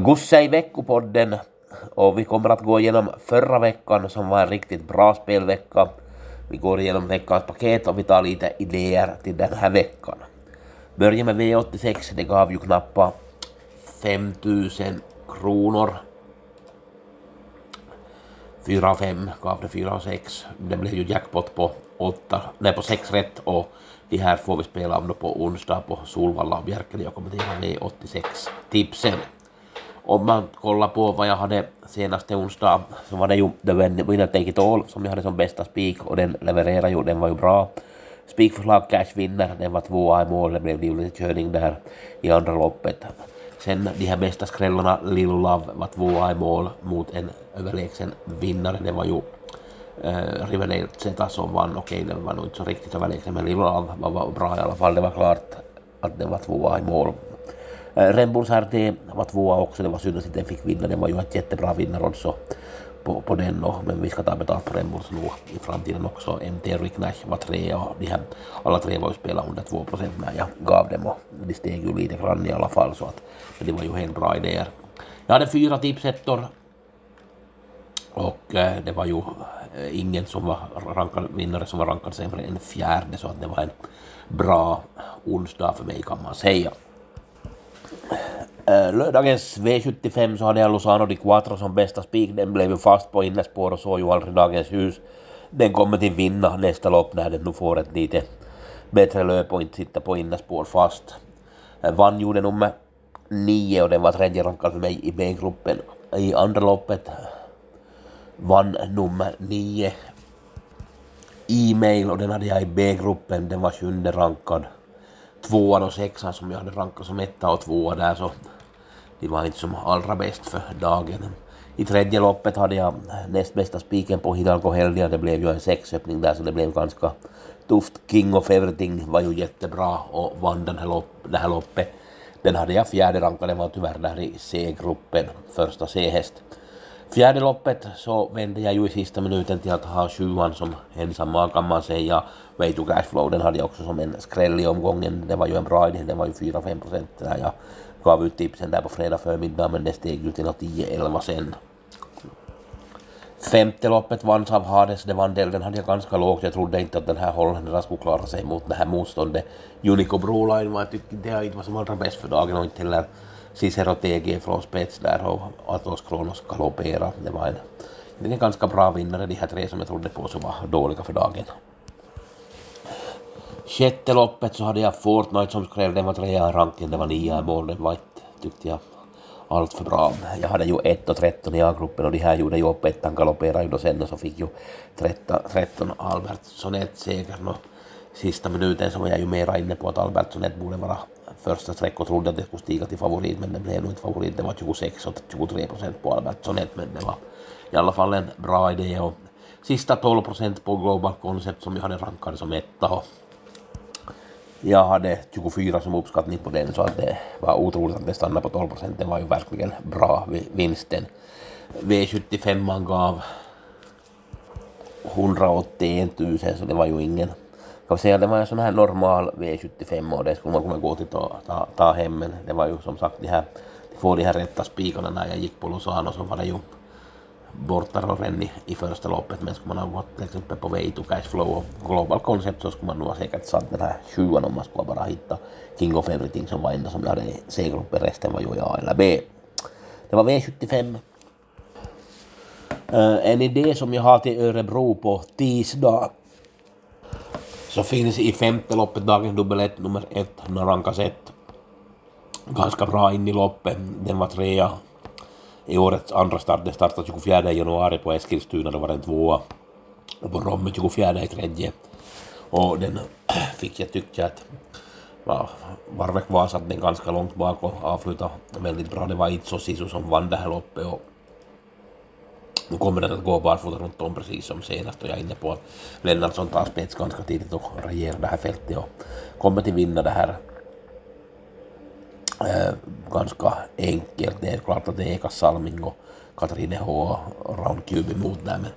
Gusse i veckopodden och vi kommer att gå igenom förra veckan som var en riktigt bra spelvecka. Vi går igenom veckans paket och vi tar lite idéer till den här veckan. Börja med V86, det gav ju knappa 5000 kronor. 4 och 5 gav det 4 och 6. Det blev ju jackpot på 8, nej på 6 rätt och de här får vi spela om då på onsdag på Solvalla och Bjärkeli och kommentera V86 tipsen om man kollar på vad jag hade senaste onsdag så var det ju The Winner Take It All som jag hade som bästa spik och den levererade ju, den var ju bra. Spikförslag Cash vinner, den var tvåa i mål, det blev ju lite körning där. I andra loppet. Sen de här bästa skrällarna, Lilo Love var tvåa i mål mot en överlägsen vinnare, det var ju eh, Riverdale Zeta som vann, okej okay, den var nog inte så riktigt överlägsen men Lilo Love var, var bra i alla fall, det var klart att den var tvåa i mål Eh, Rembos RT var tvåa också, det var synd att den fick vinna, den var ju ett jättebra vinnarrodds på, på den och, men vi ska ta betalt på Rembos nog i framtiden också. MT Ricknash var trea och de här, alla tre var ju spelade under 2 procent när jag gav dem och de steg ju lite grann i alla fall så att det var ju helt bra idéer. Jag hade fyra tipsettor och eh, det var ju eh, ingen som var rankad vinnare som var rankad sämre än fjärde så att det var en bra onsdag för mig kan man säga. Lördagens V75 så hade jag Lozano di Quattro som bästa spik. Den blev ju fast på innerspår och såg ju aldrig dagens ljus. Den kommer till vinna nästa lopp när den nu får ett lite bättre löp och inte sitta på innerspår fast. Vann gjorde nummer nio och den var tredje rankad för mig i B-gruppen. I andra loppet vann nummer nio e-mail och den hade jag i B-gruppen. Den var sjunde rankad tvåan och sexan som jag hade rankat som etta och tvåa där så de var inte som allra bäst för dagen. I tredje loppet hade jag näst bästa spiken på Hidalgo Heldia. Det blev ju en sexöppning där så det blev ganska tufft. King of Everything var ju jättebra och vann den här, lopp, det här loppet. Den hade jag fjärde rankad, den var tyvärr där i C-gruppen, första C-häst. Fjärde loppet så vände jag ju i sista minuten till att ha sjuan som ensam kan man säga. Way to Cashflow, den hade jag också som en skräll i omgången. Det var ju en bra idé, den var ju 4-5 procent när jag gav ut tipsen där på fredag förmiddag men det steg ju till 10-11 sen. Femte loppet vanns av Hades, det var en del, den hade jag ganska lågt. Jag trodde inte att den här holländaren skulle klara sig mot det här motståndet. Unico Broline var, jag tyckte det inte var som allra bäst för dagen och inte heller Cicero TG från spets där och Atos Kronos galoppera. Det var en, en ganska bra vinnare, de här tre som jag trodde på som var dåliga för dagen. Sjätte loppet så hade jag Fortnite som skrev, den var trea i rankingen, det var nia i mål, den var inte, tyckte jag, allt för bra. Jag hade ju 1 och 13 i A-gruppen och de här gjorde ju upp ettan, galopperade ju då sen och så fick ju 13, 13 Albertsson ett segern och sista minuten så var jag ju mera inne på att Albertsson ett borde vara första streck och trodde att det skulle stiga till favorit men det blev nog inte favorit, det var 26 och 23 procent på Albertsson ett men det var i alla fall en bra idé och sista 12 procent på Global Concept som jag hade rankat som etta och jag hade 24 som uppskattning på den så att det var otroligt att det stannade på 12 procent. Det var ju verkligen bra vinsten. V75 man gav 181 000 så det var ju ingen kan säga det var en sån här normal V75 och det skulle man kunna gå till ta, ta, ta hem men det var ju som sagt de här, de får de här rätta spikarna när jag gick på Lozano så var det ju bortaroren i, i första loppet, men skulle man ha gått till exempel på Way to Cashflow och Global Concept så skulle man nog ha säkert satt den här sjuan om man skulle bara hitta King of Everything som var enda som jag hade i C-gruppen, resten var ju A eller B. Det var V75. Uh, en idé som jag har till Örebro på tisdag så finns i femte loppet dagens dubbel 1 nummer 1, Narankas 1. Ganska bra in i loppet, den var trea i årets andra start. Den startade 24 januari på Eskilstuna, då var den tvåa. Och på Romme 24 i tredje. Och den fick jag tycka att var, Varvek var satt den ganska långt bak och avslutade väldigt bra. Det var Itso Sisu som vann det här loppet och kommer den att gå barfota runt om precis som senast och jag är inne på att Lennartsson tar spets ganska tidigt och regerar det här fältet och kommer till vinna det här äh, ganska enkelt. Det är klart att det är Eka Salming och Katrine H och Raun Cube emot där men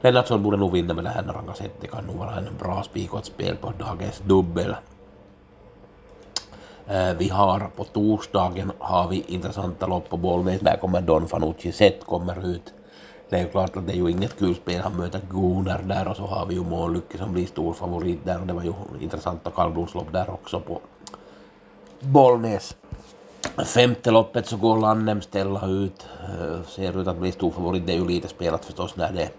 Lennartsson borde nog vinna med det här när han kan sätta. Det kan nog vara en bra spik och ett spel på dagens dubbel. Eh, vi har på torsdagen har vi intressanta lopp på Bollnäs. Där kommer Don Fanucci Zet kommer ut det är ju klart att det är ju inget kul spel. Han möter Gunnar där och så har vi ju Månlykke som blir stor favorit där och det var ju intressanta kallblodslopp där också på Bollnäs. Femte loppet så går Lannem ställa ut, eh, ser ut att bli stor favorit. Det är ju lite spelat förstås när det är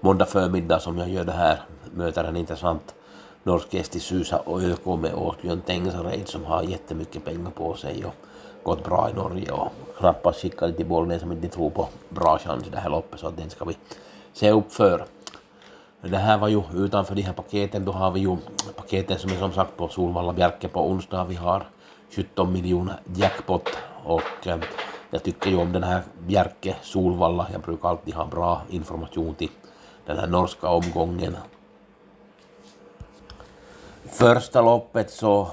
måndag förmiddag som jag gör det här. Möter en intressant norsk gäst i Susa och ÖK med Åsbjörn Tengsareid som har jättemycket pengar på sig och gått bra i Norge och knappast skickade till Bollnäs som inte tror på bra chans i det här loppet så att den ska vi se upp för. Det här var ju utanför de här paketen, då har vi ju paketen som är som sagt på Solvalla Bjerke på onsdag. Vi har 17 miljoner jackpot och eh, jag tycker ju om den här Bjerke Solvalla. Jag brukar alltid ha bra information till den här norska omgången. Första loppet så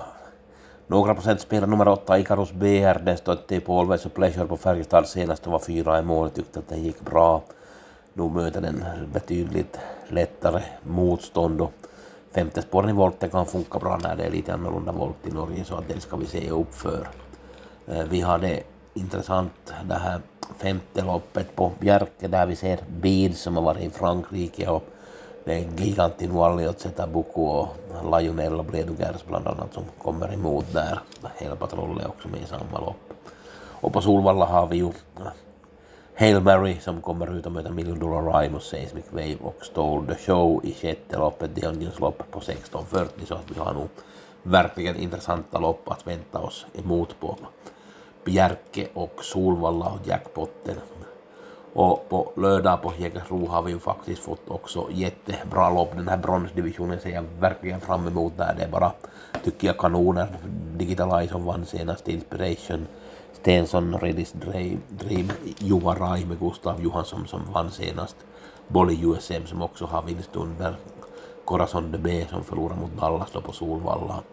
några procent spelar nummer åtta Icarus BR, den stötte på Always a Pleasure på Färjestad senast och var fyra i mål, tyckte att den gick bra. Nu möter den betydligt lättare motstånd och femte spåren i volten kan funka bra när det är lite annorlunda volt i Norge så att den ska vi se upp för. Eh, vi hade intressant det här femte loppet på Bjerke där vi ser Bid som har varit i Frankrike och det är gigantin Walliot, Zetabuku och Lionel och Bledugers bland annat som kommer emot där. Hela är också med i samma lopp. Och på Solvalla har vi ju Hail Mary som kommer ut och möter Million Dollar Rhyme Seismic Wave och Stole the Show i sjätte loppet, Dionions lopp på 16.40 så att vi har nog verkligen intressanta lopp att vänta oss emot på Bjerke och Solvalla och jackpotten och på lördag på Jägersro har vi ju faktiskt fått också jättebra lopp. Den här bronsdivisionen ser jag verkligen fram emot där. Det är bara, tycker jag, kanoner. Digitalize som vann senast, Inspiration, Stensson, Redis Dream, Juha Johan Rai med Gustav Johansson som vann senast. Bolly USM som också har vinst under Corazon de B som förlorar mot Dallas då på Solvalla.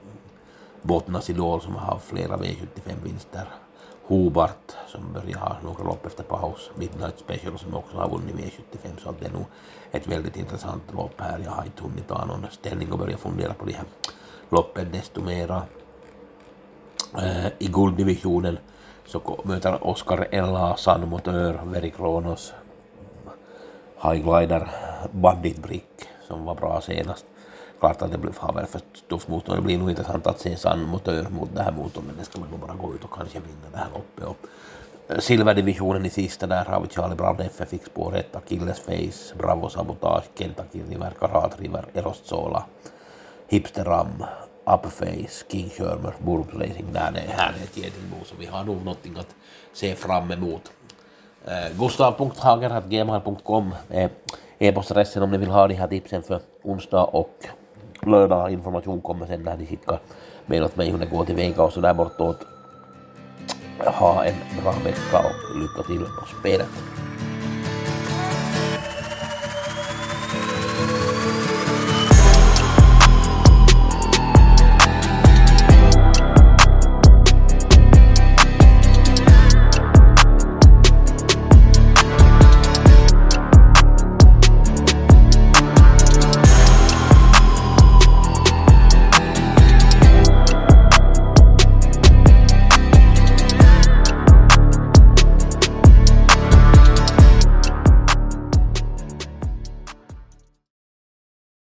Bottnas Idol som har flera V75-vinster. Hobart som börjar ha några lopp efter paus, Midnight Special som också har vunnit V75 så att det är nog ett väldigt intressant lopp här. Jag har inte hunnit ta någon ställning och börja fundera på de här loppen desto mera. Äh, I gulddivisionen så möter Oscar Ella, San Motör, Very Kronos, Highglider, Bandit Brick som var bra senast klart att det blir, har väl för tufft motstånd. Det blir nog intressant att se San Motör mot det här motståndet, men det ska man nog bara gå ut och kanske vinna det här loppet. Och eh, silverdivisionen i sista, där har vi Charlie Brown, FF fick spår 1, Achilles Face, Bravo Sabotage, Kentucky River, Karat River, Erost Sola, Hipster Ram, Upface, King Shermer, Burbs Racing. Där det här är ett getingbo, så vi har nog någonting att se fram emot. Eh, Gustav.hager.gmr.com är eh, e-postadressen om ni vill ha de här tipsen för onsdag och lördag. Information kommer sen när ni skickar mejl åt mig hur det går till väga och så där bortåt. Ha en bra vecka och lycka till på spelet.